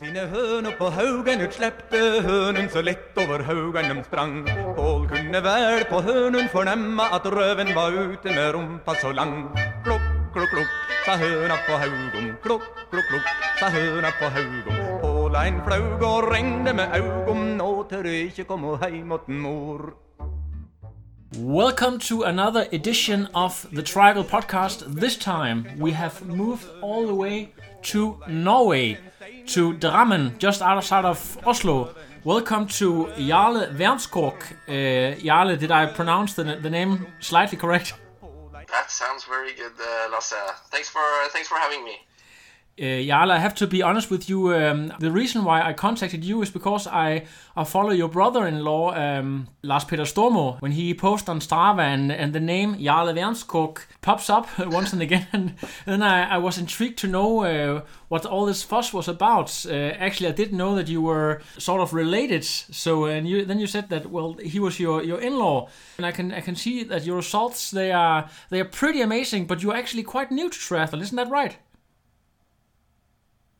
Sine høner på haugen, ut slepte hønen så lett over haugen dem sprang. Pål kunne vel på hønen fornemme at røven var ute med rumpa så lang. Klokk, klokk, klokk, sa høna på haugen. Klokk, klokk, klokk, sa høna på haugen. Pål ein flaug og regne med augum nå tør ikke komme heim åtten mor. Welcome to another edition of the Triangle Podcast. This time we have moved all the way to Norway, to Drammen, just outside of Oslo. Welcome to Jarle Wernskog. Uh, Jarle, did I pronounce the, the name slightly correct? That sounds very good, uh, Lasse. Thanks for thanks for having me. Uh, Jarle, I have to be honest with you. Um, the reason why I contacted you is because I, I follow your brother-in-law, um, Lars Petter Stormo, when he posts on Strava and, and the name Jarle Wernskog pops up once and again. And then I, I was intrigued to know uh, what all this fuss was about. Uh, actually, I didn't know that you were sort of related. So and you, then you said that well, he was your, your in-law, and I can I can see that your results they are they are pretty amazing. But you're actually quite new to triathlon, isn't that right?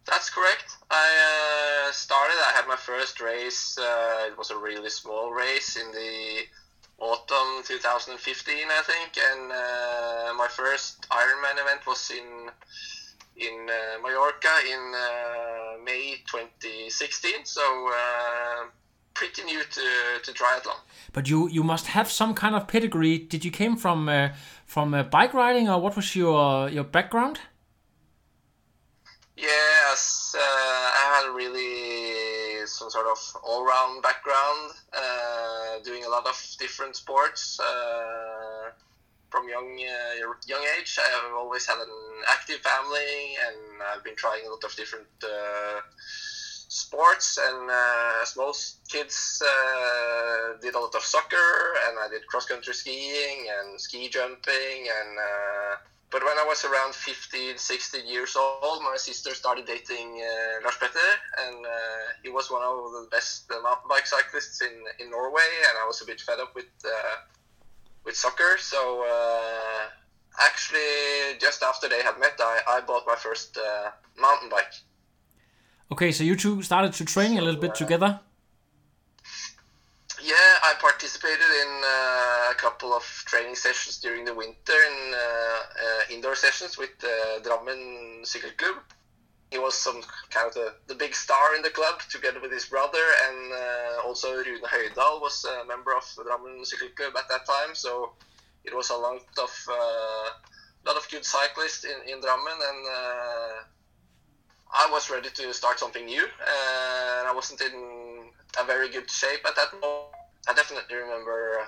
That's correct. I uh, started. I had my first race. Uh, it was a really small race in the autumn 2015, I think, and uh, my first Ironman event was in in uh, Mallorca in uh, May 2016. So uh, pretty new to, to triathlon. But you you must have some kind of pedigree. Did you came from from bike riding, or what was your your background? Yes, uh, I had really some sort of all-round background, uh, doing a lot of different sports uh, from young uh, young age. I have always had an active family, and I've been trying a lot of different uh, sports. And uh, as most kids, did a lot of soccer, and I did cross-country skiing and ski jumping, and but when I was around 15, 16 years old, my sister started dating uh, Lars Petter, and uh, he was one of the best uh, mountain bike cyclists in, in Norway, and I was a bit fed up with uh, with soccer. So uh, actually, just after they had met, I, I bought my first uh, mountain bike. Okay, so you two started to train a little bit together. Yeah, I participated in uh, a couple of training sessions during the winter and uh, uh, indoor sessions with uh, Drammen Cycle Club. He was some kind of the, the big star in the club, together with his brother, and uh, also Rune Høydahl was a member of Drammen Cycle Club at that time. So it was a lot of uh, lot of good cyclists in, in Drammen, and uh, I was ready to start something new. and I wasn't in a very good shape at that moment. I definitely remember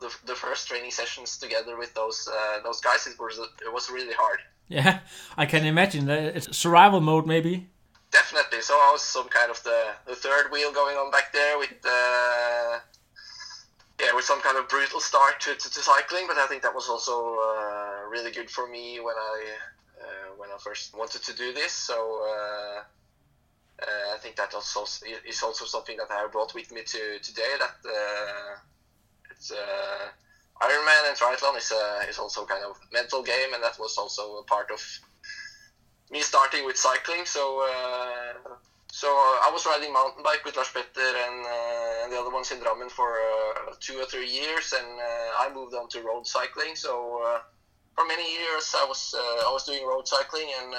the, the first training sessions together with those uh, those guys. It was it was really hard. Yeah, I can imagine that it's survival mode maybe. Definitely. So I was some kind of the, the third wheel going on back there with uh, yeah with some kind of brutal start to, to, to cycling. But I think that was also uh, really good for me when I uh, when I first wanted to do this. So. Uh, I think that also is also something that I brought with me to today. That uh, it's uh, Ironman and triathlon is is also kind of mental game, and that was also a part of me starting with cycling. So so I was riding mountain bike with Lars Petter and, uh, and the other ones in Drammen for uh, two or three years, and uh, I moved on to road cycling. So for many years I was I was doing road cycling, and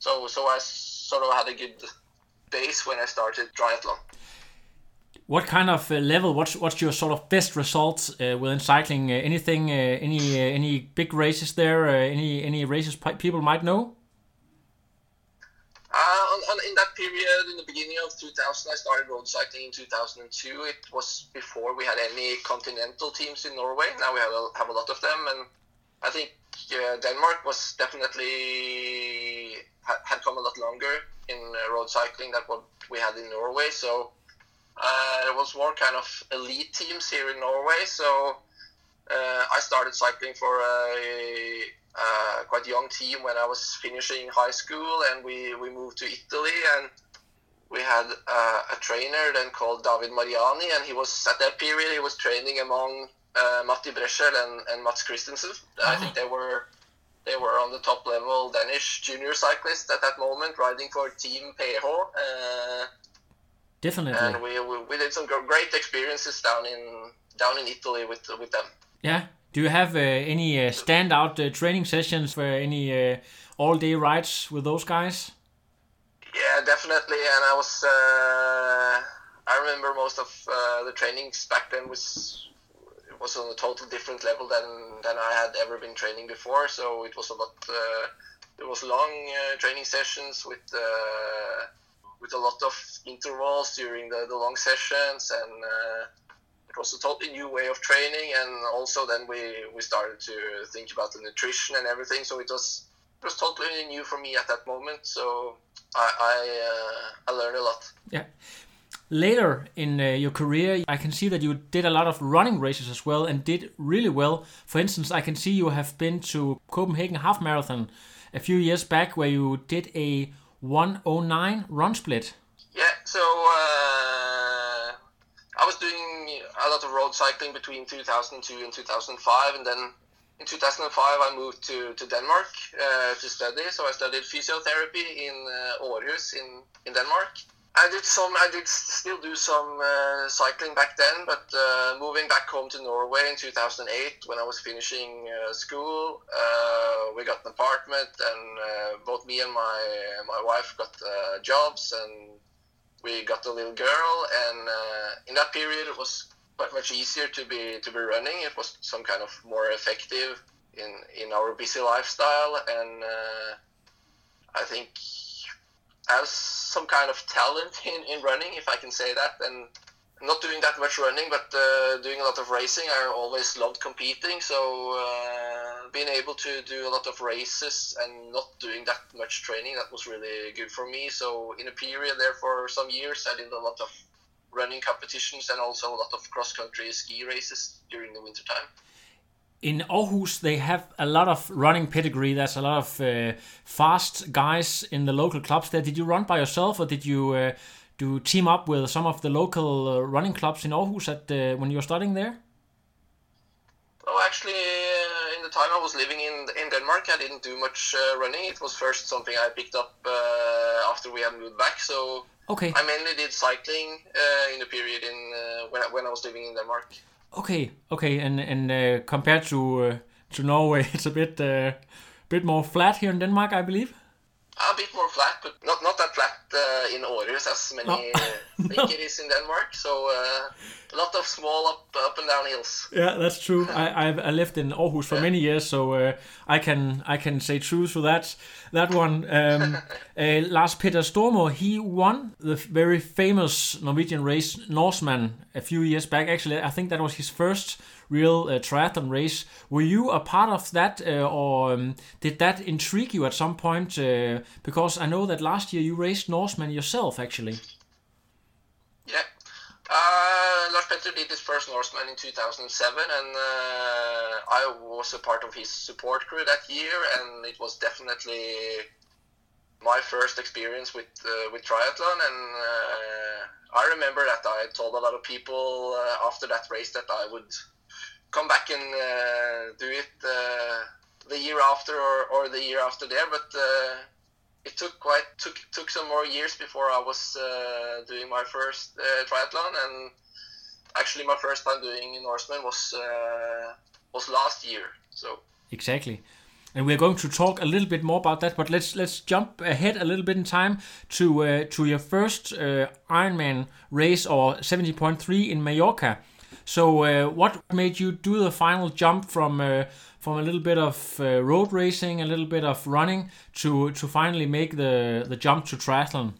so so I sort of had a good base when I started triathlon. What kind of uh, level? What's what's your sort of best results uh, within cycling? Uh, anything? Uh, any uh, any big races there? Uh, any any races people might know? On, on, in that period, in the beginning of 2000, I started road cycling in 2002. It was before we had any continental teams in Norway. Now we have a, have a lot of them, and I think Denmark was definitely had, had come a lot longer in uh, road cycling than what we had in Norway. So uh, there was more kind of elite teams here in Norway. So uh, I started cycling for a, a, quite young team when I was finishing high school, and we, we moved to Italy and we had uh, a trainer then called David Mariani, and he was at that period he was training among uh, Matti Breschel and, and Mads Christensen. I think they were they were on the top level Danish junior cyclists at that moment, riding for Team PH. Uh, Definitely. And we, we, we did some great experiences down in down in Italy with with them. Yeah. Do you have uh, any uh, standout uh, training sessions for any uh, all day rides with those guys? Yeah, definitely. And I was uh, I remember most of uh, the trainings back then was was on a total different level than than I had ever been training before. So it was a lot. Uh, there was long uh, training sessions with uh, with a lot of intervals during the, the long sessions, and uh, it was a totally new way of training. And also then we we started to think about the nutrition and everything. So it was it was totally new for me at that moment. So I I, uh, I learned a lot. Yeah later in uh, your career, I can see that you did a lot of running races as well and did really well. For instance, I can see you have been to Copenhagen Half Marathon a few years back where you did a 109 run split. Yeah, so uh, I was doing a lot of road cycling between 2002 and 2005, and then in 2005 I moved to, to Denmark uh, to study. So I studied physiotherapy in uh, Aarhus in, in Denmark I did some. I did still do some uh, cycling back then, but uh, moving back home to Norway in 2008, when I was finishing uh, school, uh, we got an apartment, and uh, both me and my my wife got uh, jobs, and we got a little girl. And in that period, it was quite much easier to be to be running. It was some kind of more effective in in our busy lifestyle, and I think has some kind of talent in, in running, if I can say that. And not doing that much running, but uh, doing a lot of racing. I always loved competing, so uh, being able to do a lot of races and not doing that much training, that was really good for me. So in a period there for some years, I did a lot of running competitions and also a lot of cross country ski races during the winter time in Aarhus, they have a lot of running pedigree. There's a lot of uh, fast guys in the local clubs there. Did you run by yourself, or did you uh, do team up with some of the local uh, running clubs in Aarhus at uh, when you were studying there? Oh, actually, uh, in the time I was living in in Denmark, I didn't do much uh, running. It was first something I picked up after we had moved back. So okay, I mainly did cycling in the period in when I, when I was living in Denmark. Okay, okay, and and uh, compared to uh, to Norway, it's a bit uh, bit more flat here in Denmark, I believe. A bit more flat, but not not that flat uh, in Aarhus as many no. think it is in Denmark. So uh, a lot of small up up and down hills. Yeah, that's true. I I've I lived in Aarhus for yeah. many years, so uh, I can I can say true to that that one. Um, uh, Lars Petter Stormo, he won the very famous Norwegian race Norseman a few years back. Actually, I think that was his first real uh, triathlon race. Were you a part of that, uh, or um, did that intrigue you at some point? Uh, because I know that last year you raced Norseman yourself, actually. Yeah, uh, Lars Petter did his first Norseman in 2007, and uh, I was a part of his support crew that year, and it was definitely my first experience with uh, with triathlon. And uh, I remember that I told a lot of people uh, after that race that I would come back and uh, do it the year after or, or the year after there, but it took quite took took some more years before I was uh, doing my first uh, triathlon, and actually my first time doing Norseman was uh, was last year. So exactly. And we're going to talk a little bit more about that, but let's let's jump ahead a little bit in time to uh, to your first uh, Ironman race or 70.3 in Mallorca. So, uh, what made you do the final jump from from a little bit of uh, road racing, a little bit of running, to to finally make the the jump to triathlon?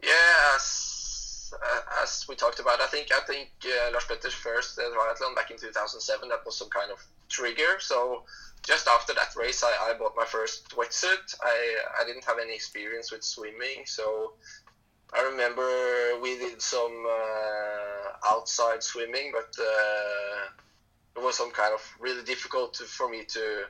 Yeah, as, uh, as we talked about. I think I think uh, Lars Petter's first uh, triathlon back in 2007 that was some kind of trigger. So just after that race, I, I bought my first wetsuit. I I didn't have any experience with swimming, so I remember we did some uh, outside swimming, but uh, it was some kind of really difficult to, for me to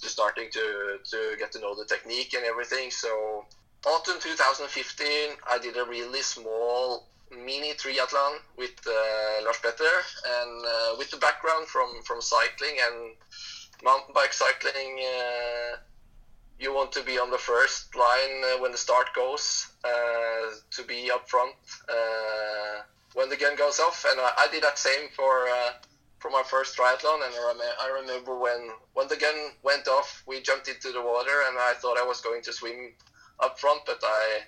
to starting to to get to know the technique and everything. So autumn 2015, I did a really small mini triathlon with uh, Lars Petter, and uh, with the background from from cycling and mountain bike cycling. Uh, you want to be on the first line uh, when the start goes, uh, to be up front uh, when the gun goes off, and I, I did that same for for my first triathlon, and I, rem- I remember when when the gun went off, we jumped into the water, and I thought I was going to swim up front, but I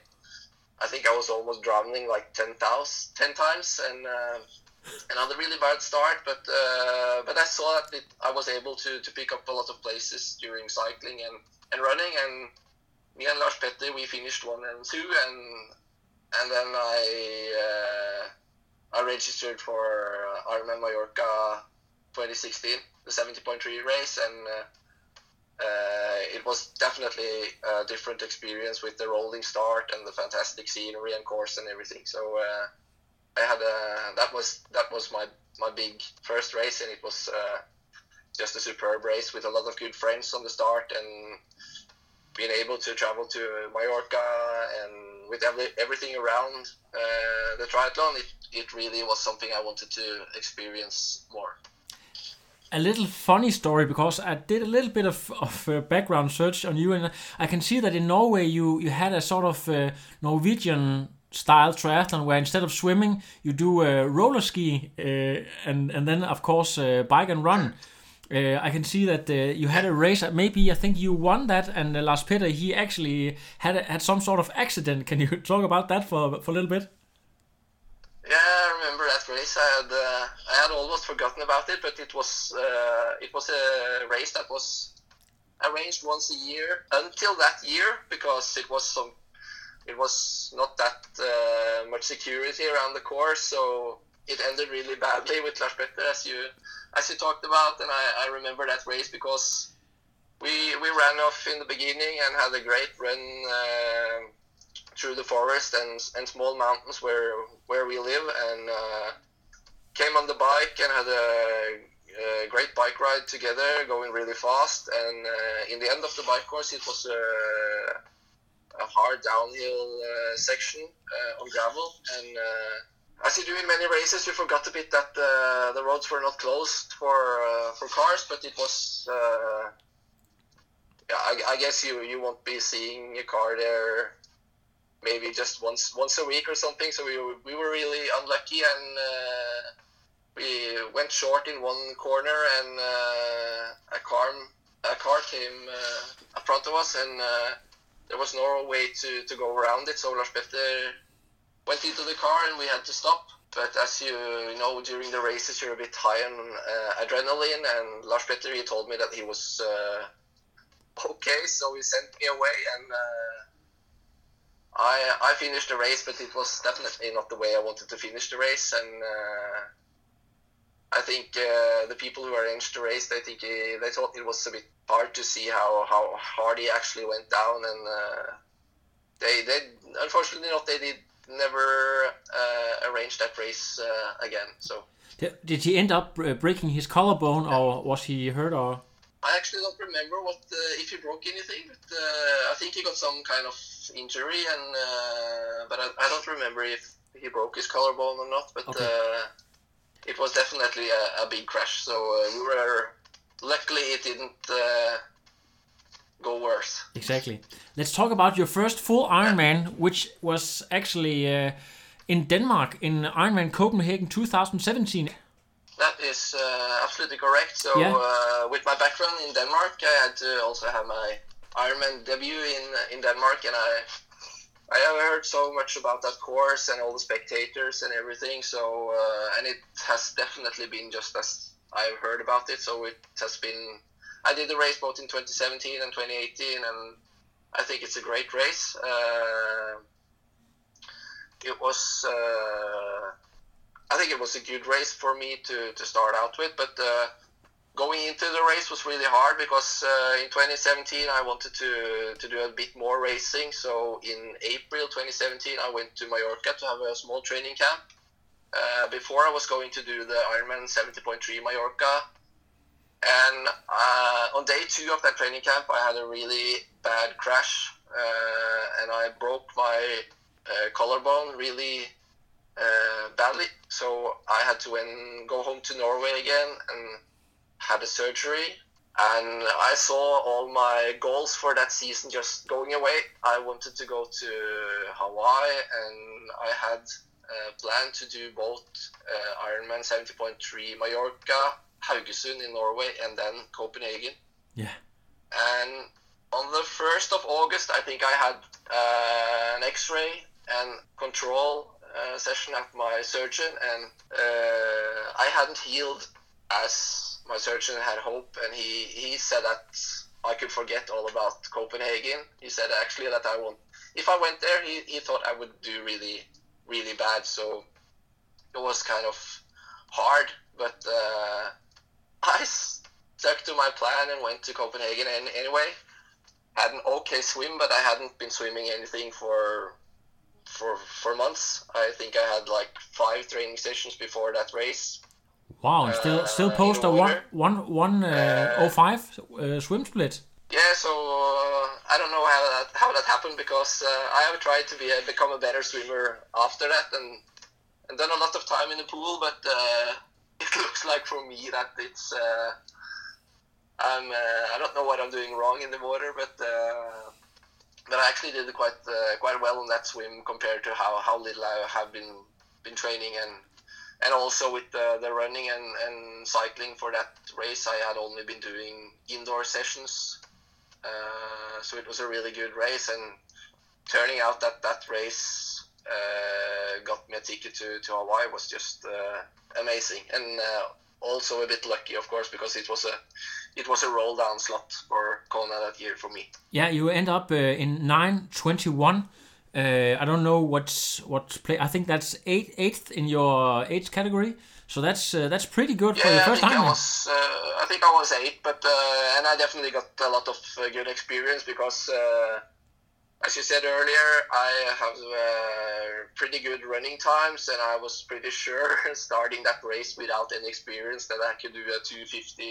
I think I was almost drowning like 10, 10 times, and uh, another really bad start. But uh, but I saw that it, I was able to, to pick up a lot of places during cycling. And, and running, and me and Lars Petter we finished one and two, and and then I uh, I registered for Ironman Mallorca 2016, the 70.3 race, and uh, uh, it was definitely a different experience with the rolling start and the fantastic scenery and course and everything. So uh, I had a that was that was my my big first race, and it was uh, just a superb race with a lot of good friends on the start and being able to travel to Mallorca and with every, everything around uh, the triathlon, it, it really was something I wanted to experience more a little funny story because I did a little bit of, of uh, background search on you, and I can see that in Norway you you had a sort of uh, Norwegian style triathlon where instead of swimming you do uh, roller ski uh, and and then of course uh, bike and run. Uh, I can see that you had a race. Maybe I think you won that, and Lars Petter he actually had had some sort of accident. Can you talk about that for for a little bit? Yeah, I remember that race. I had uh, I had almost forgotten about it, but it was uh, it was a race that was arranged once a year until that year because it was some it was not that uh, much security around the course, so it ended really badly with Lars Petter, as you as you talked about, and I, I remember that race because we we ran off in the beginning and had a great run uh, through the forest and, and small mountains where where we live and uh, came on the bike and had a, a, great bike ride together going really fast and uh, in the end of the bike course it was a, a hard downhill uh, section uh, on gravel and uh, as you do in many races you forgot a bit that uh, the roads were not closed for for cars but it was yeah, I, I guess you you won't be seeing a car there maybe just once once a week or something. So we were, we were really unlucky and uh, we went short in one corner and uh, a car a car came uh, in front of us and uh, there was no way to, to go around it. So Lars Petter went into the car and we had to stop. But as you know, during the races, you're a bit high on uh, adrenaline. And Lars Petter, he told me that he was uh, okay, so he sent me away and I I finished the race, but it was definitely not the way I wanted to finish the race, and uh, I think uh, the people who arranged the race, they think he, they thought it was a bit hard to see how, how hard he actually went down, and uh, they they unfortunately not they did never uh, arrange that race uh, again. So did he end up uh, breaking his collarbone, or was he hurt, or? I actually don't remember what if he broke anything, but I think he got some kind of injury, and uh, but I, I, don't remember if he broke his collarbone or not. But okay. uh, it was definitely a, a big crash. So uh, we were luckily it didn't uh, go worse. Exactly. Let's talk about your first full Ironman, which was actually uh, in Denmark in Ironman Copenhagen 2017. That is uh, absolutely correct. So, yeah. uh, with my background in Denmark, I had to also have my Ironman debut in in Denmark, and I I have heard so much about that course and all the spectators and everything. So uh, and it has definitely been just as I've heard about it. So it has been. I did the race both in 2017 and 2018, and I think it's a great race. Uh, it was uh, I think it was a good race for me to, to start out with, but uh, going into the race was really hard because uh, in 2017 I wanted to, to do a bit more racing. So in April 2017 I went to Mallorca to have a small training camp. Uh, before I was going to do the Ironman 70.3 Mallorca. And uh, on day two of that training camp, I had a really bad crash, uh, and I broke my uh, collarbone really uh, badly. So I had to go home to Norway again and had a surgery. And I saw all my goals for that season just going away. I wanted to go to Hawaii, and I had uh, planned to do both uh, Ironman 70.3 Mallorca, Haugesund in Norway, and then Copenhagen. Yeah. And on the 1st of August, I think I had uh, an x ray and control uh, session at my surgeon, and uh, I hadn't healed as my surgeon had hoped, and he, he said that I could forget all about Copenhagen. He said actually that I won't. If I went there, he, he thought I would do really, really bad. So it was kind of hard, but uh, I stuck to my plan and went to Copenhagen and anyway. Had an okay swim, but I hadn't been swimming anything for for for months. I think I had like five training sessions before that race. Wow, still Uh, still post a one one one uh, Uh, oh five uh, swim split. Yeah, so uh, I don't know how that how that happened because uh, I have tried to be a, become a better swimmer after that and and done a lot of time in the pool, but uh, it looks like for me that it's uh, I'm uh, I don't know what I'm doing wrong in the water, but uh, but I actually did quite uh, quite well in that swim compared to how, how little I have been been training. And and also with the, the running and, and cycling for that race, I had only been doing indoor sessions. Uh, so it was a really good race, and turning out that that race uh, got me a ticket to, to Hawaii was just uh, amazing, and uh, also a bit lucky, of course, because it was a it was a roll down slot for Kona that year for me. Yeah, you end up uh, in nine twenty one. Uh, I don't know what's what play. I think that's eight eighth in your age category. So that's uh, that's pretty good for Yeah, your I first think time. I was uh, I think I was eight, but uh, and I definitely got a lot of uh, good experience because, uh, as you said earlier, I have uh, pretty good running times, and I was pretty sure starting that race without any experience that I could do a 250,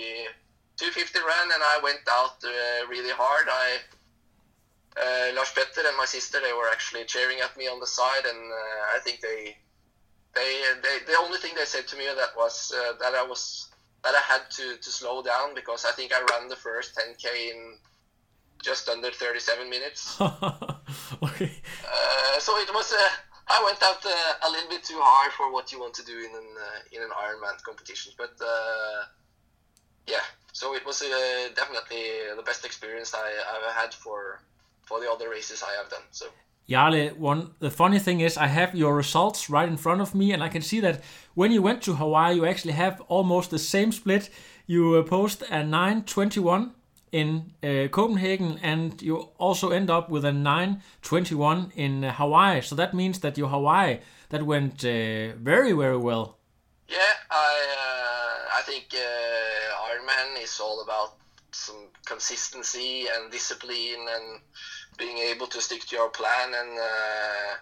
250 run, and I went out uh, really hard. I uh, Lars Petter and my sister they were actually cheering at me on the side, and uh, I think they they, they the only thing they said to me that was uh, that I was that I had to, to slow down because I think I ran the first 10k in just under 37 minutes. okay. Uh, so it was uh, I went out uh, a little bit too hard for what you want to do in an uh, in an Ironman competition, but uh, yeah. So it was uh, definitely the best experience I I've had for for the other races I have done. So. Jarle, one the funny thing is I have your results right in front of me and I can see that when you went to Hawaii you actually have almost the same split. You post a 921 in uh, Copenhagen and you also end up with a 921 in uh, Hawaii. So that means that your Hawaii that went uh, very very well. Yeah, I uh, I think uh, is all about some consistency and discipline and being able to stick to your plan and uh,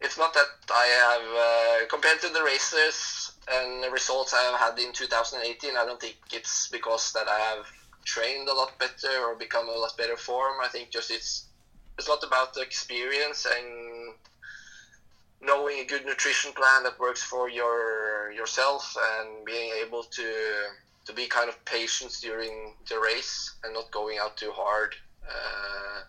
it's not that I have uh, compared to the races and the results I have had in 2018 I don't think it's because that I have trained a lot better or become a lot better form. I think just it's it's a lot about the experience and knowing a good nutrition plan that works for your yourself and being able to to be kind of patient during the race and not going out too hard. Uh,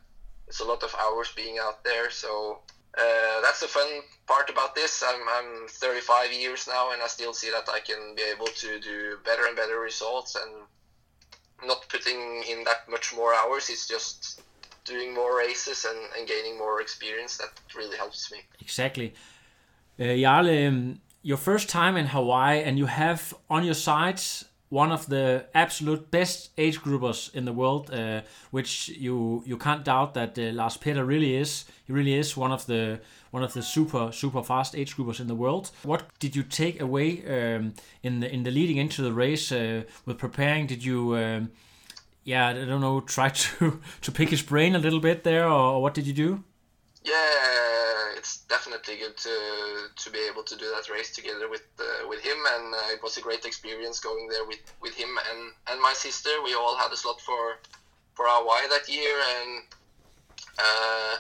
it's a lot of hours being out there, so uh, that's the fun part about this. I'm I'm 35 years now, and I still see that I can be able to do better and better results and not putting in that much more hours. It's just doing more races and, and gaining more experience that really helps me. Exactly. Uh, Jarle, um, your first time in Hawaii, and you have on your sides one of the absolute best age groupers in the world, uh, which you you can't doubt that uh, Lars Petter really is. He really is one of the one of the super super fast age groupers in the world. What did you take away um, in the in the leading into the race uh, with preparing? Did you um, yeah I don't know try to to pick his brain a little bit there, or, or what did you do? Yeah, it's definitely good to to be able to do that race together with uh, with him, and uh, it was a great experience going there with, with him and, and my sister. We all had a slot for for Hawaii that year, and uh,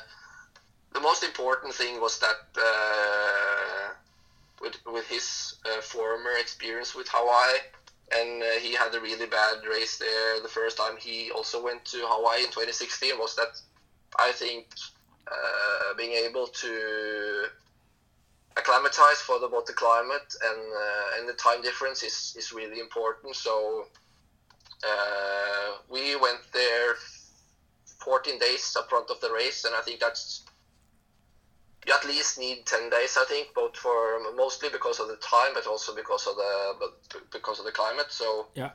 the most important thing was that uh, with with his uh, former experience with Hawaii, and uh, he had a really bad race there the first time he also went to Hawaii in 2016. Was that I think uh, being able to acclimatize for the both the climate and uh, and the time difference is, is really important. So uh, we went there 14 days up front of the race, and I think that's you at least need 10 days. I think both for mostly because of the time, but also because of the because of the climate. So yeah.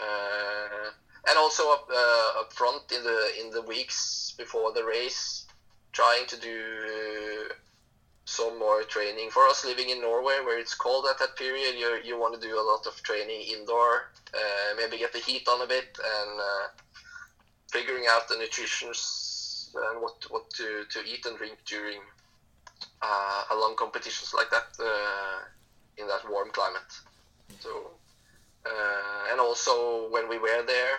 Uh, and also up uh, up front in the in the weeks before the race, trying to do some more training. For us living in Norway, where it's cold at that period, you you want to do a lot of training indoor, uh, maybe get the heat on a bit, and uh, figuring out the nutrition and what what to, to eat and drink during uh, a long competitions like that uh, in that warm climate. So uh, and also when we were there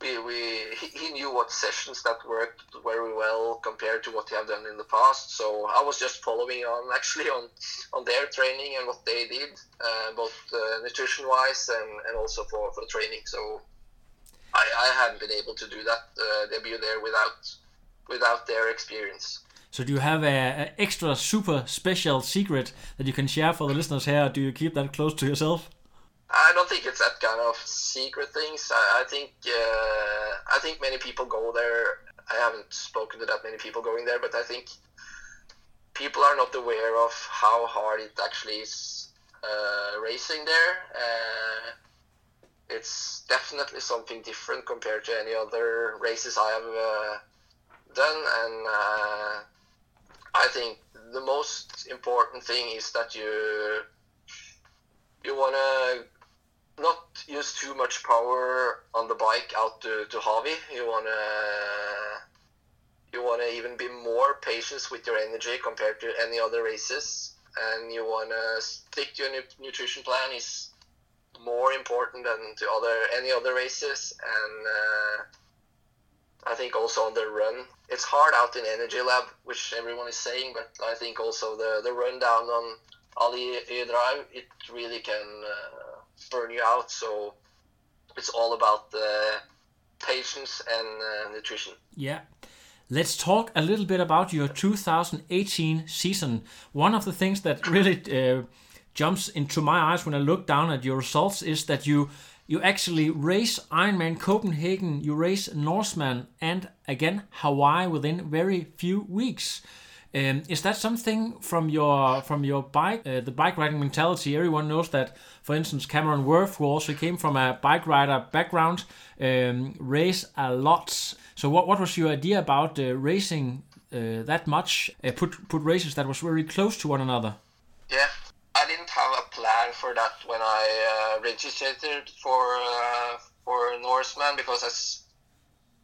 we, we he, knew what sessions that worked very well compared to what he had done in the past. So I was just following on actually on on their training and what they did, uh, both uh, nutrition wise and, and also for, for training. So I, I hadn't been able to do that uh, debut there without without their experience. So do you have a, a extra super special secret that you can share for the listeners here? Do you keep that close to yourself? I don't think it's that kind of secret things. I, I think uh, I think many people go there. I haven't spoken to that many people going there, but I think people are not aware of how hard it actually is uh, racing there. Uh, it's definitely something different compared to any other races I have uh, done, and uh, I think the most important thing is that you you want to not use too much power on the bike out to, to Hawi. You wanna you wanna even be more patient with your energy compared to any other races, and you wanna stick to your nu- nutrition plan is more important than to other any other races, and uh, I think also on the run, it's hard out in energy lab, which everyone is saying, but I think also the the run down on Alii Drive, it really can. Uh, burn you out. So it's all about the patience and uh, nutrition. Yeah. Let's talk a little bit about your 2018 season. One of the things that really uh, jumps into my eyes when I look down at your results is that you you actually race Ironman Copenhagen, you race Norseman, and again Hawaii within very few weeks. Um, is that something from your from your bike uh, the bike riding mentality? Everyone knows that, for instance, Cameron Wurf, who also came from a bike rider background, um, race a lot. So what what was your idea about uh, racing uh, that much? Uh, put put races that was very close to one another. Yeah, I didn't have a plan for that when I uh, registered for uh, for Norseman because as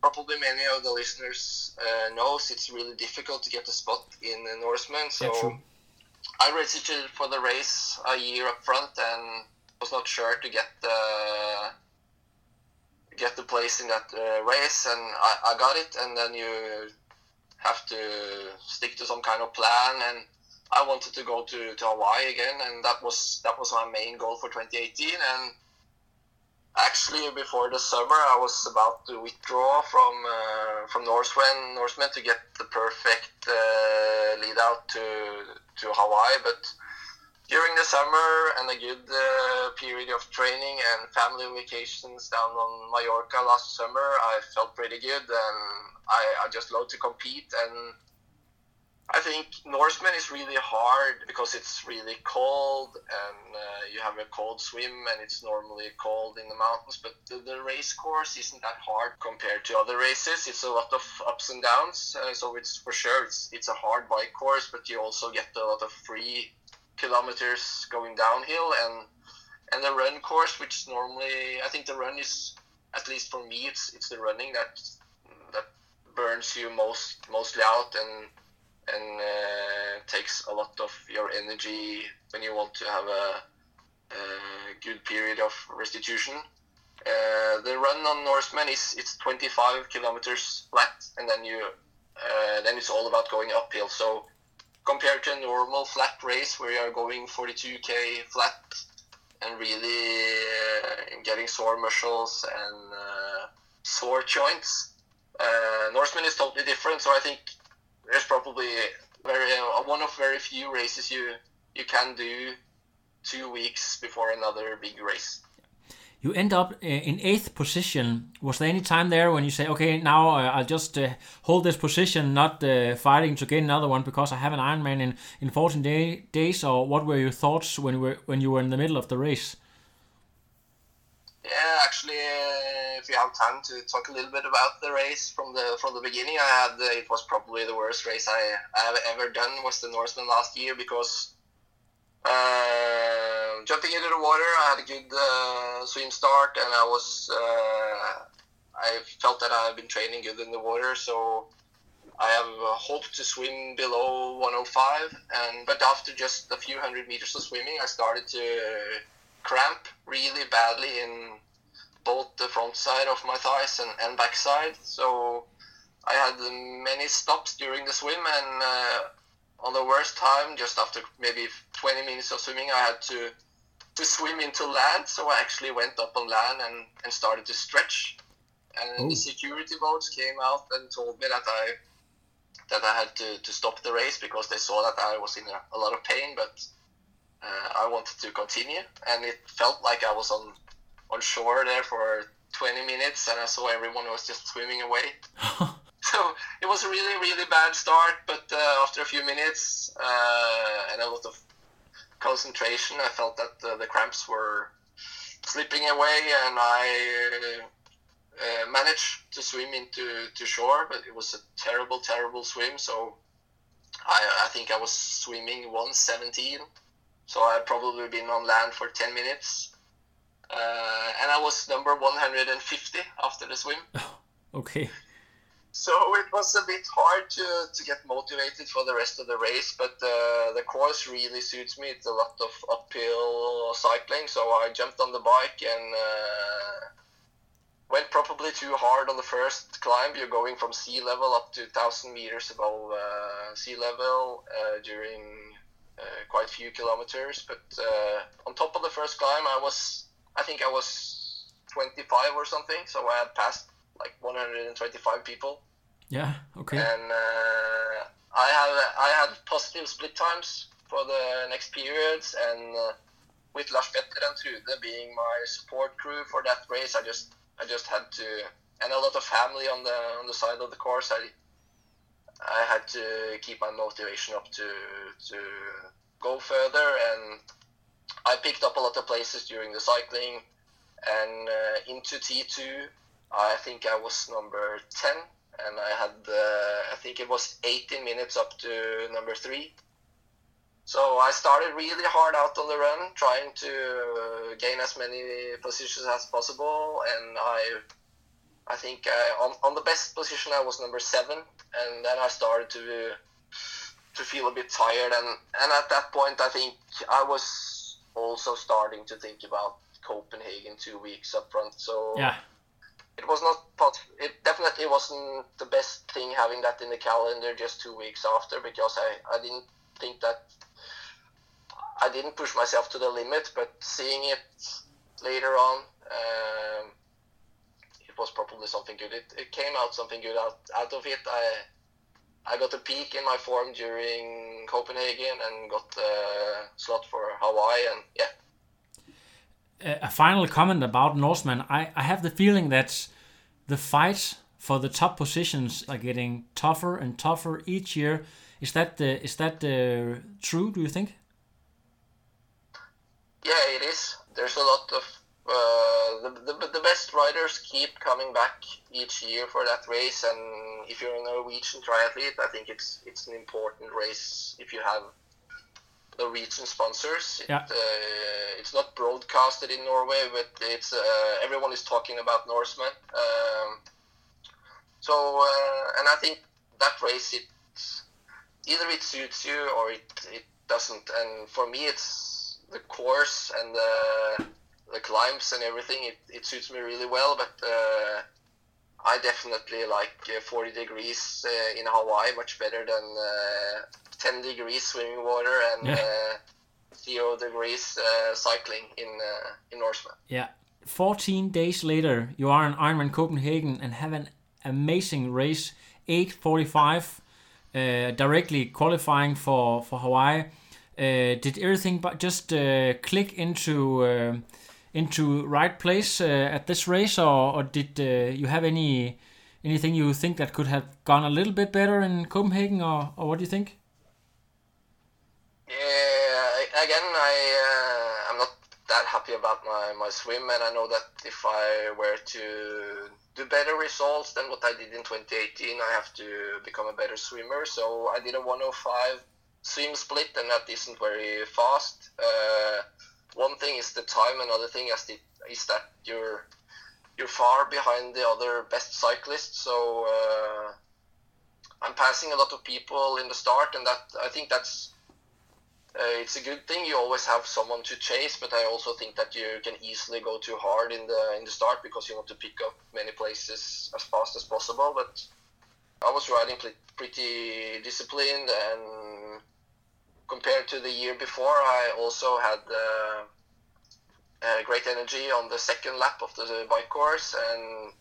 probably many of the listeners uh, knows it's really difficult to get a spot in the Norseman. So Yeah, I registered for the race a year up front and was not sure to get the get the place in that uh, race, and I, I got it. And then you have to stick to some kind of plan and. I wanted to go to, to Hawaii again, and that was that was my main goal for 2018. And actually before the summer I was about to withdraw from uh, from Norseman Norseman to get the perfect uh, lead out to to Hawaii. But during the summer and a good uh, period of training and family vacations down on Mallorca last summer I felt pretty good and I, I just loved to compete and I think Norseman is really hard because it's really cold and uh, you have a cold swim and it's normally cold in the mountains. But the, the, race course isn't that hard compared to other races. It's a lot of ups and downs, uh, so it's for sure it's it's a hard bike course. But you also get a lot of free kilometers going downhill and and the run course, which normally I think the run is at least for me it's it's the running that that burns you most mostly out and and uh, takes a lot of your energy when you want to have a, a good period of restitution. Uh, the run on Norseman is it's 25 kilometers flat, and then you uh, then it's all about going uphill. So compared to a normal flat race where you are going 42k flat and really uh, getting sore muscles and uh, sore joints, uh, Norseman is totally different. So I think there's probably very uh, one of very few races you you can do two weeks before another big race. You end up uh, in eighth position. Was there any time there when you say, "Okay, now uh, I'll just uh, hold this position, not uh, fighting to get another one because I have an Ironman in in 14 day, days"? Or what were your thoughts when you were when you were in the middle of the race? Yeah, actually, uh, if you have time to talk a little bit about the race from the from the beginning, I had uh, it was probably the worst race I, I have ever done was the Norseman last year because uh, jumping into the water, I had a good uh, swim start, and I was uh, I felt that I have been training good in the water, so I have hoped to swim below 105. And but after just a few hundred meters of swimming, I started to cramp really badly in both the front side of my thighs and, and back side. So I had many stops during the swim, and uh, on the worst time, just after maybe 20 minutes of swimming, I had to to swim into land. So I actually went up on land and, and started to stretch. And Ooh. the security boats came out and told me that I that I had to, to stop the race because they saw that I was in a, a lot of pain, but I wanted to continue, and it felt like I was on on shore there for 20 minutes, and I saw everyone was just swimming away. so it was a really really bad start, but uh, after a few minutes uh, and a lot of concentration, I felt that the, the cramps were slipping away, and I uh, managed to swim into to shore, but it was a terrible, terrible swim. So I, I think I was swimming 117 so I probably been on land for 10 minutes. Uh, and I was number 150 after the swim. okay. So it was a bit hard to, to get motivated for the rest of the race, but uh, the course really suits me. It's a lot of uphill cycling, so I jumped on the bike and uh, went probably too hard on the first climb. You're going from sea level up to 1,000 meters above uh, sea level uh, during quite a few kilometers. But uh, on top of the first climb, I was, I think I was 25 or something. So I had passed like 125 people. Yeah. Okay. And uh, I had I had positive split times for the next periods, and uh, with Lars Petter and Trude being my support crew for that race, I just I just had to, and a lot of family on the on the side of the course. I I had to keep my motivation up to to go further, and I picked up a lot of places during the cycling, and uh, into T2, I think I was number 10, and I had uh, I think it was 18 minutes up to number three. So I started really hard out on the run, trying to gain as many positions as possible, and I I think uh, on, on the best position I was number seven, and then I started to to feel a bit tired, and and at that point I think I was also starting to think about Copenhagen two weeks up front. So yeah, it was not it definitely wasn't the best thing having that in the calendar just two weeks after because I I didn't think that I didn't push myself to the limit, but seeing it later on. Um, it was probably something good. It, it came out something good out, out of it. I I got a peak in my form during Copenhagen and got a slot for Hawaii and yeah. A final comment about Norseman. I, I have the feeling that the fight for the top positions are getting tougher and tougher each year. Is that the, is that the, true? Do you think? Yeah, it is. There's a lot of uh, the, the, the best riders keep coming back each year for that race, and if you're a Norwegian triathlete, I think it's it's an important race if you have the Norwegian sponsors. Yeah. Uh, it's not broadcasted in Norway, but it's uh, everyone is talking about Norseman. Um, so, uh, and I think that race, it either it suits you or it it doesn't. And for me, it's the course and the the climbs and everything. It, it suits me really well, but. Uh, I definitely like uh, 40 degrees uh, in Hawaii much better than uh, 10 degrees swimming water and Yeah. uh, zero degrees uh, cycling in uh, in Norseman. Yeah. 14 days later, you are in Ironman Copenhagen and have an amazing race, 8:45, uh, directly qualifying for for Hawaii. Uh, did everything but just uh, click into uh, into right place uh, at this race, or, or did uh, you have any anything you think that could have gone a little bit better in Copenhagen, or, or what do you think? Yeah, again, I uh, I'm not that happy about my, my swim, and I know that if I were to do better results than what I did in 2018, I have to become a better swimmer. So I did a 105 swim split, and that isn't very fast. Uh, one thing is the time, another thing is, the, is that you're you're far behind the other best cyclists. So uh, I'm passing a lot of people in the start, and that I think that's uh, it's a good thing. You always have someone to chase, but I also think that you can easily go too hard in the in the start because you want to pick up many places as fast as possible. But I was riding pretty disciplined, and compared to the year before, I also had uh, uh, great energy on the second lap of the bike course, and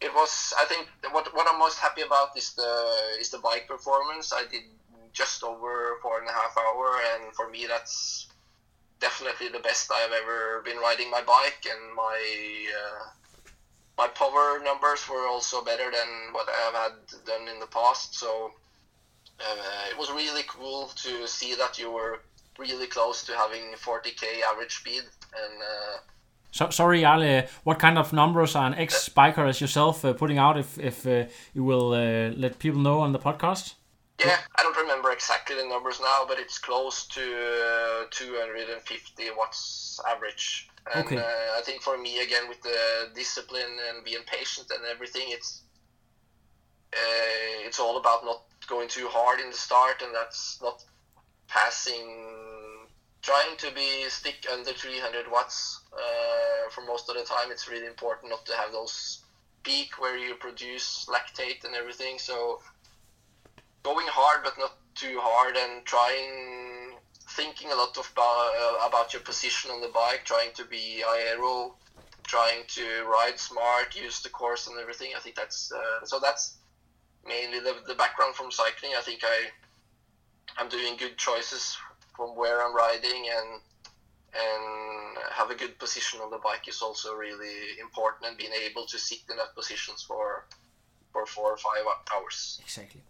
it was. I think what what I'm most happy about is the is the bike performance. I did just over four and a half hour, and for me that's definitely the best I've ever been riding my bike, and my uh, my power numbers were also better than what I have had done in the past. So uh, it was really cool to see that you were really close to having 40k average speed, and uh, So, sorry, Jarle, what kind of numbers are an ex-biker as yourself uh, putting out if, if uh, you will uh, let people know on the podcast? Yeah, I don't remember exactly the numbers now, but it's close to uh, 250 watts average. And Okay. uh, I think for me, again, with the discipline and being patient and everything, it's uh, it's all about not going too hard in the start, and that's not passing. Trying to be stick under 300 watts uh, for most of the time. It's really important not to have those peak where you produce lactate and everything. So going hard but not too hard and trying thinking a lot of about, uh, about your position on the bike trying to be aero trying to ride smart use the course and everything i think that's uh, so that's mainly the, the background from cycling i think i i'm doing good choices from where i'm riding and and have a good position on the bike is also really important and being able to sit in that positions for for four or five hours Exactly.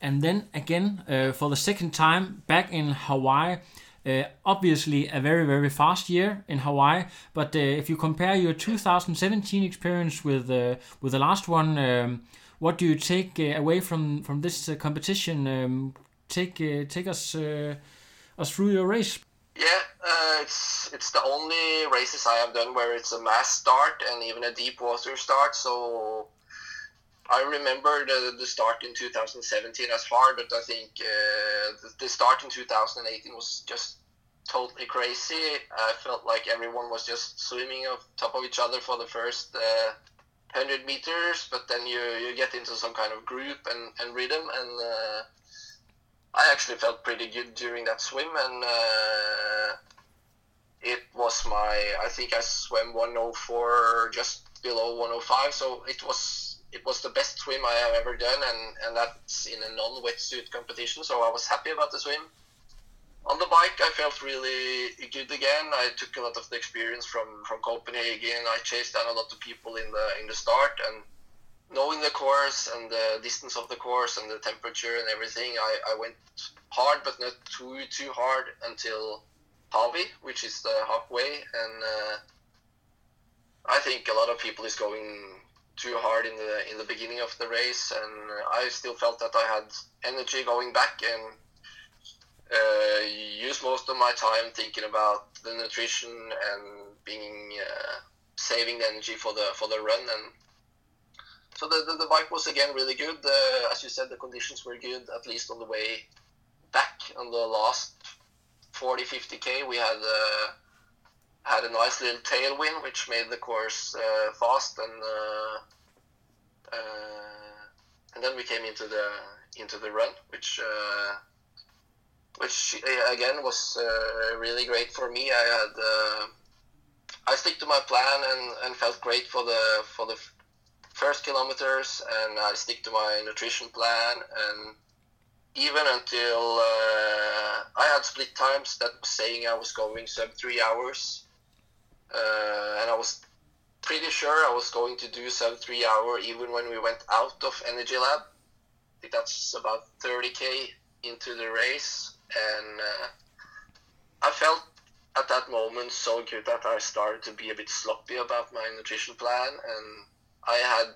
And then again, uh, for the second time, back in Hawaii. Uh, obviously, a very very fast year in Hawaii. But uh, if you compare your 2017 experience with uh, with the last one, um, what do you take uh, away from from this uh, competition? Um, take uh, take us us through your race. Yeah, uh, it's it's the only races I have done where it's a mass start and even a deep water start. So I remember the, the start in 2017 as hard, but I think uh, the, the start in 2018 was just totally crazy. I felt like everyone was just swimming on top of each other for the first uh, 100 meters, but then you, you get into some kind of group and, and rhythm, and uh, I actually felt pretty good during that swim, and uh, it was my I think I swam 104 just below 105, so it was it was the best swim I have ever done, and and that's in a non-wetsuit competition, so I was happy about the swim. On the bike, I felt really good again. I took a lot of the experience from from Copenhagen. Again I chased down a lot of people in the in the start, and knowing the course and the distance of the course and the temperature and everything, I, I went hard, but not too too hard until Hawi, which is the halfway, and uh, I think a lot of people is going too hard in the in the beginning of the race, and I still felt that I had energy going back and uh, use most of my time thinking about the nutrition and being uh, saving the energy for the for the run and so the, the, the bike was again really good. Uh, as you said the conditions were good at least on the way back on the last 40 50k we had uh, had a nice little tailwind which made the course uh, fast and uh, and then we came into the into the run which which again was really great for me I had I stick to my plan and, and felt great for the for the first kilometers, and I stick to my nutrition plan. And even until uh, I had split times that was saying I was going sub three hours, uh, and I was pretty sure I was going to do sub three hour even when we went out of Energy Lab. I think that's about 30k into the race, and uh, I felt at that moment so good that I started to be a bit sloppy about my nutrition plan, and I had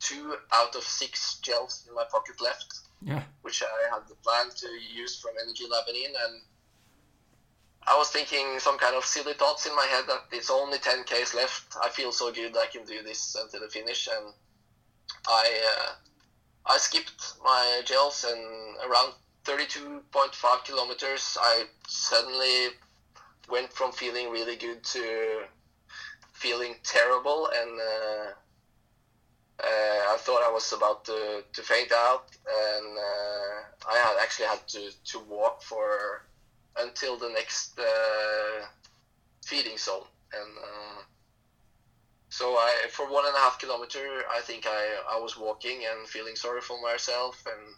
two out of six gels in my pocket left, yeah. which I had the plan to use from Energy Lab on, and I was thinking some kind of silly thoughts in my head that it's only 10 k's left. I feel so good I can do this until the finish, and I uh, I skipped my gels, and around 32.5 kilometers, I suddenly went from feeling really good to feeling terrible, and uh, uh, I thought I was about to, to faint out, and uh, I had actually had to, to walk for until the next uh, feeding zone, and uh, so I for one and a half kilometer, I think I, I was walking and feeling sorry for myself and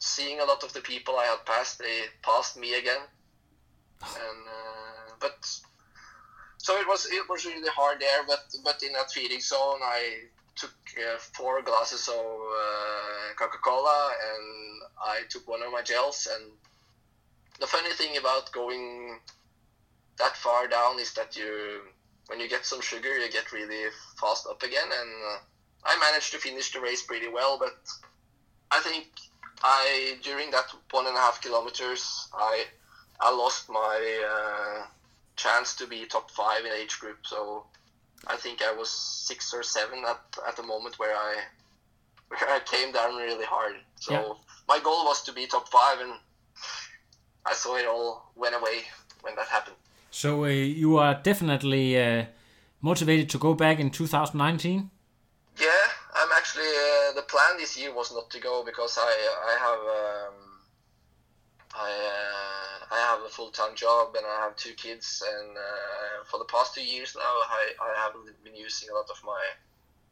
seeing a lot of the people I had passed, they passed me again, and uh, but so it was it was really hard there. But but in that feeding zone, I took uh, four glasses of uh, Coca Cola and I took one of my gels. And the funny thing about going that far down is that you when you get some sugar, you get really fast up again. And uh, I managed to finish the race pretty well, but I think I during that one and a half kilometers, I I lost my uh, chance to be top five in age group. So I think I was six or seven at, at the moment where I where I came down really hard. So yeah. my goal was to be top five, and I saw it all went away when that happened. So uh, you are definitely uh, motivated to go back in 2019. Yeah, I'm actually. Uh, the plan this year was not to go because I I have um, I uh, I have a full time job and I have two kids, and uh, for the past two years now, I, I have been using a lot of my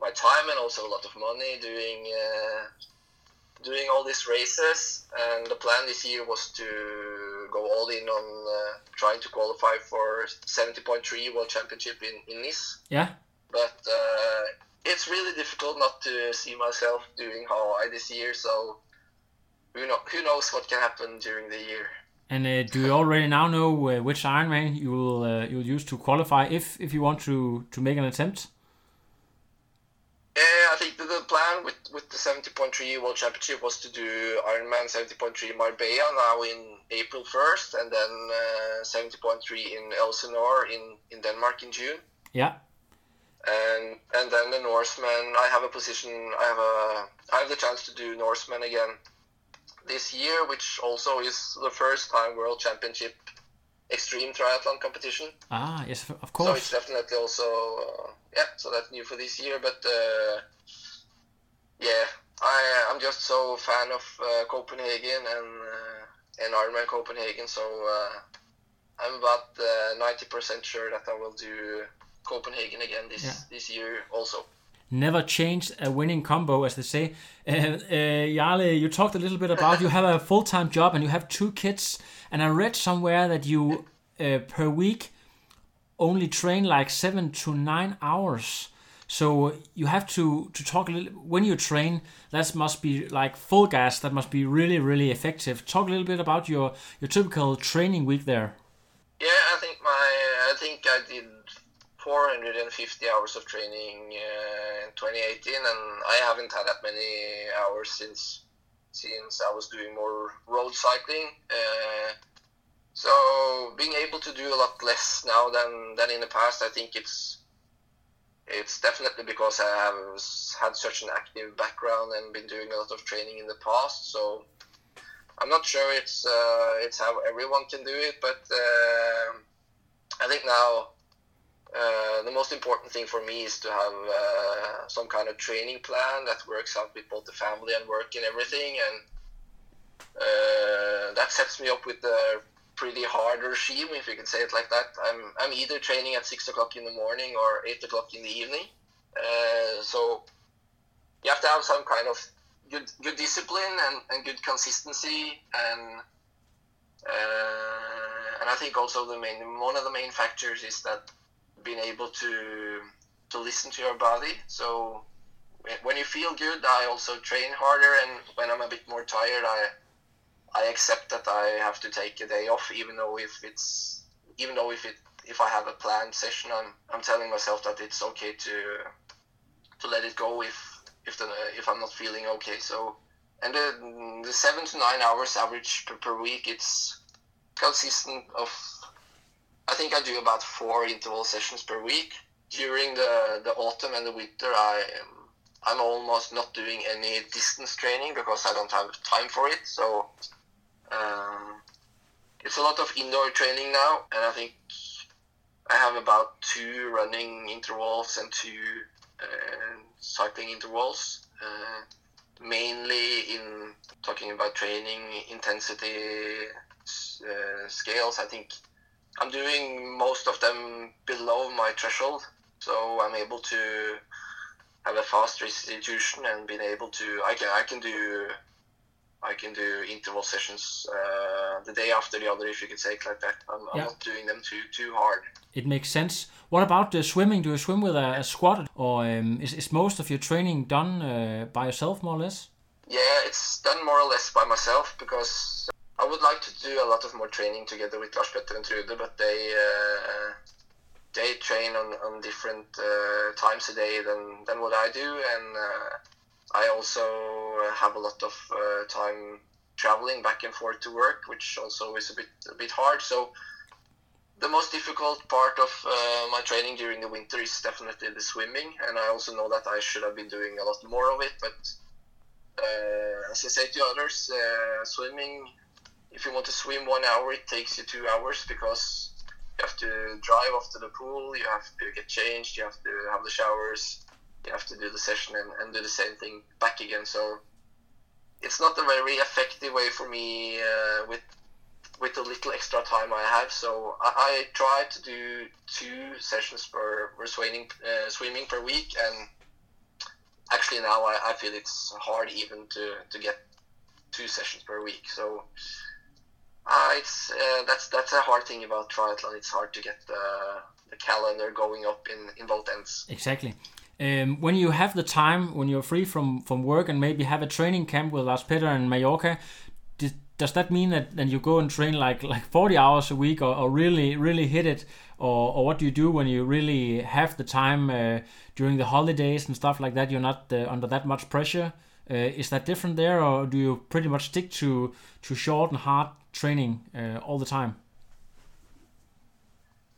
my time and also a lot of money doing uh, doing all these races. And the plan this year was to go all in on uh, trying to qualify for 70.3 World Championship in, in Nice. Yeah. But uh, it's really difficult not to see myself doing Hawaii this year, so who, know, who knows what can happen during the year. And uh, do you already now know uh, which Ironman you will uh, you'll use to qualify if if you want to to make an attempt? Yeah, I think the, the plan with with the 70.3 World Championship was to do Ironman 70.3 Marbella now in April 1st, and then 70.3 in Elsinore in in Denmark in June. Yeah. And and then the Norseman, I have a position. I have a I have the chance to do Norseman again this year, which also is the first time World Championship extreme triathlon competition. Ah, yes, of course. So it's definitely also uh, yeah. So that's new for this year, but uh, yeah, I I'm just so fan of uh, Copenhagen and uh, and Ironman Copenhagen. So uh, I'm about uh, ninety percent sure that I will do Copenhagen again this yeah. this year also never changed a winning combo, as they say. Uh, uh, Jarle, you talked a little bit about you have a full time job and you have two kids, and I read somewhere that you uh, per week only train like seven to nine hours. So you have to to talk a little when you train. That must be like full gas. That must be really really effective. Talk a little bit about your your typical training week there. Yeah, I think my I think I did 450 hours of training uh, in 2018, and I haven't had that many hours since since I was doing more road cycling. Uh, so being able to do a lot less now than than in the past, I think it's it's definitely because I have had such an active background and been doing a lot of training in the past. So I'm not sure it's uh, it's how everyone can do it, but uh, I think now uh, the most important thing for me is to have uh, some kind of training plan that works out with both the family and work and everything, and uh, that sets me up with the pretty hard regime, if you can say it like that. I'm I'm either training at six o'clock in the morning or eight o'clock in the evening. Uh, so you have to have some kind of good good discipline and, and good consistency and uh, and I think also the main one of the main factors is that being able to to listen to your body. So when you feel good, I also train harder, and when I'm a bit more tired, I I accept that I have to take a day off, even though if it's even though if it if I have a planned session, I'm I'm telling myself that it's okay to to let it go if if the if I'm not feeling okay. So and the the seven to nine hours average per, per week, it's consistent of I think I do about four interval sessions per week. During the the autumn and the winter, I am I'm almost not doing any distance training because I don't have time for it. So um, it's a lot of indoor training now, and I think I have about two running intervals and two uh, cycling intervals. Uh, mainly in talking about training intensity uh, scales, I think I'm doing most of them below my threshold, so I'm able to have a fast restitution and being able to I can I can do I can do interval sessions uh, the day after the other, if you can say it like that. I'm, yeah. I'm, not doing them too too hard. It makes sense. What about the swimming? Do you swim with a, a squad, or um, is, is most of your training done uh, by yourself, more or less? Yeah, it's done more or less by myself because I would like to do a lot of more training together with Lars Petter and Trude, but they uh, they train on, on different uh, times a day than, than what I do, and uh, I also have a lot of uh, time traveling back and forth to work, which also is a bit a bit hard. So the most difficult part of uh, my training during the winter is definitely the swimming, and I also know that I should have been doing a lot more of it. But uh, as I say to others, uh, swimming, if you want to swim one hour, it takes you two hours because you have to drive off to the pool, you have to get changed, you have to have the showers, you have to do the session and, and do the same thing back again. So it's not a very effective way for me uh, with with the little extra time I have. So I, I try to do two sessions per, per swimming uh, swimming per week, and actually now I, I feel it's hard even to, to get two sessions per week. So uh, it's uh, that's that's a hard thing about triathlon. It's hard to get the the calendar going up in in both ends. Exactly. Um, when you have the time, when you're free from, from work and maybe have a training camp with Lars Petter and Mallorca, did, does that mean that then you go and train like like 40 hours a week or, or really really hit it or, or what do you do when you really have the time uh, during the holidays and stuff like that you're not uh, under that much pressure uh, is that different there or do you pretty much stick to to short and hard training uh, all the time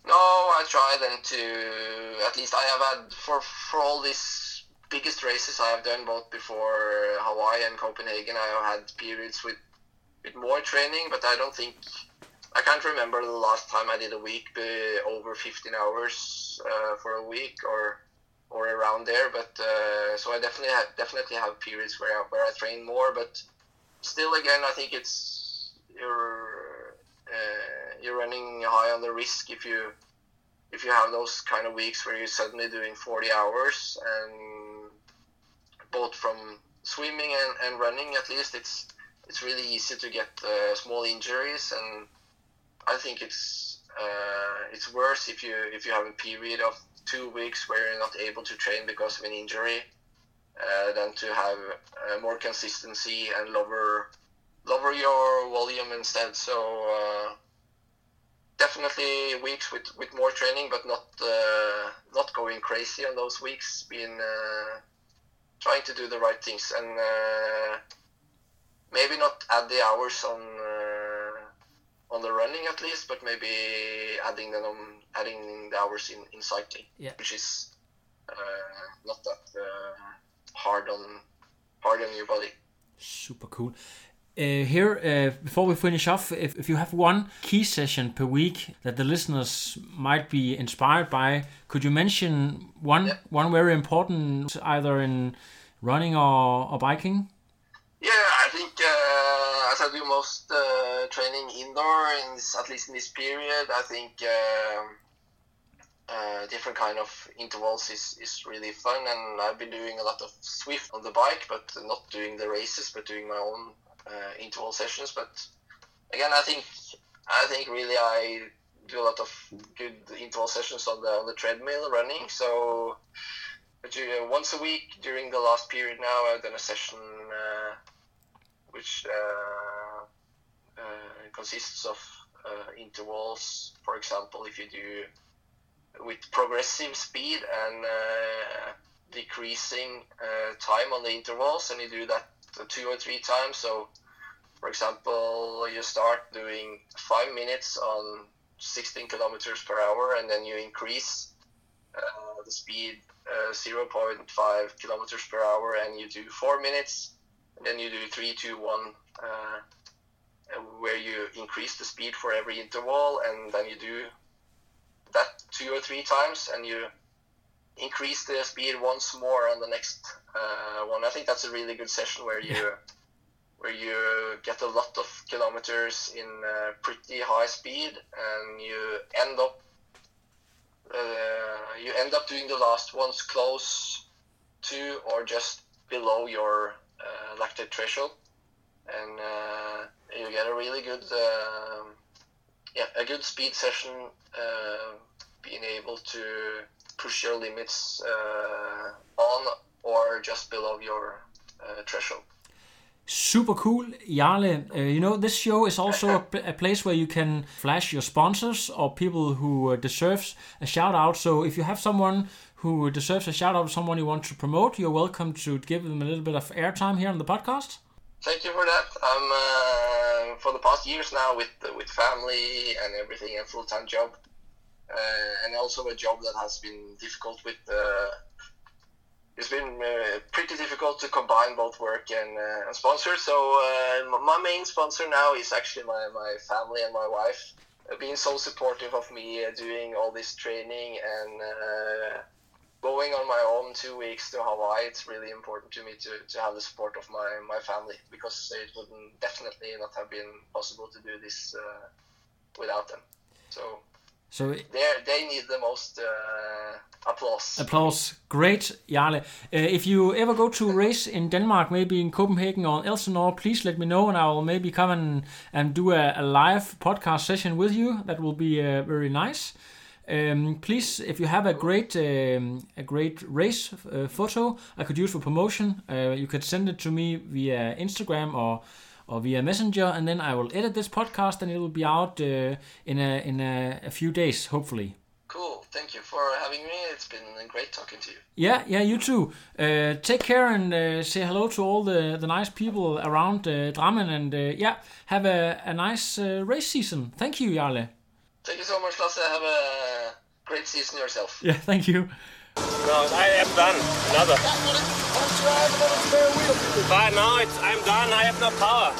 no, I try then to at least I have had for for all these biggest races I have done both before Hawaii and Copenhagen. I have had periods with with more training, but I don't think I can't remember the last time I did a week over 15 hours uh, for a week or or around there. But uh, so I definitely have definitely have periods where I, where I train more, but still, again, I think it's you're uh, you're running high on the risk if you if you have those kind of weeks where you're suddenly doing 40 hours and both from swimming and, and running at least it's it's really easy to get uh, small injuries and I think it's uh, it's worse if you if you have a period of two weeks where you're not able to train because of an injury uh, than to have uh, more consistency and lower lower your volume instead. So uh, definitely weeks with, with more training, but not uh, not going crazy on those weeks. Being uh, trying to do the right things and uh, maybe not add the hours on on the running at least, but maybe adding them adding the hours in, in cycling, Yeah. which is uh, not that uh, hard on hard on your body. Super cool. Uh, here, uh, before we finish off, if, if you have one key session per week that the listeners might be inspired by, could you mention one Yeah. one very important, either in running or, or biking? Yeah, I think uh, I do most uh, training indoor, in this, at least in this period, I think um uh, different kind of intervals is, is really fun. And I've been doing a lot of Zwift on the bike, but not doing the races, but doing my own uh, interval sessions. But again, I think I think really I do a lot of good interval sessions on the on the treadmill running. So but uh, once a week during the last period now, I've done a session uh, which uh, consists of uh, intervals. For example, if you do with progressive speed and uh, decreasing uh, time on the intervals, and you do that two or three times. So, for example, you start doing five minutes on 16 kilometers per hour, and then you increase uh, the speed uh, 0.5 kilometers per hour, and you do four minutes, and then you do three, two, one, uh, where you increase the speed for every interval, and then you do that two or three times, and you increase the speed once more on the next uh, one. I think that's a really good session where you where you get a lot of kilometers in uh, pretty high speed, and you end up uh, you end up doing the last ones close to or just below your uh, lactate threshold, and uh, you get a really good um yeah a good speed session, uh, being able to push your limits uh, on or just below your uh, threshold. Super cool, Jarle. Uh, you know, this show is also a, pl- a place where you can flash your sponsors or people who uh, deserves a shout out. So if you have someone who deserves a shout out, someone you want to promote, you're welcome to give them a little bit of airtime here on the podcast. Thank you for that. I'm uh, for the past years now with with family and everything, a full time job, uh, and also a job that has been difficult with. Uh, it's been uh, pretty difficult to combine both work and, uh, and sponsors. So uh, my main sponsor now is actually my, my family and my wife, being so supportive of me doing all this training and going on my own two weeks to Hawaii. It's really important to me to, to have the support of my, my family because it wouldn't definitely not have been possible to do this uh, without them. So So they they need the most uh, applause. Applause. Great, Jarle. Uh, if you ever go to a race in Denmark, maybe in Copenhagen or Elsinore, please let me know and I will maybe come and, and do a, a live podcast session with you. That will be uh, very nice. Um, please, if you have a great um, a great race uh, photo I could use for promotion, uh, you could send it to me via Instagram or or via Messenger, and then I will edit this podcast and it will be out uh, in a in a, a few days, hopefully. Cool. Thank you for having me. It's been great talking to you. Yeah, yeah, you too. Uh, take care and uh, say hello to all the, the nice people around uh, Drammen and uh, yeah, have a, a nice uh, race season. Thank you, Jarle. Thank you so much, Lasse. Have a great season yourself. Yeah, thank you. No, I am done. Another. But now it's, I'm done. I have no power.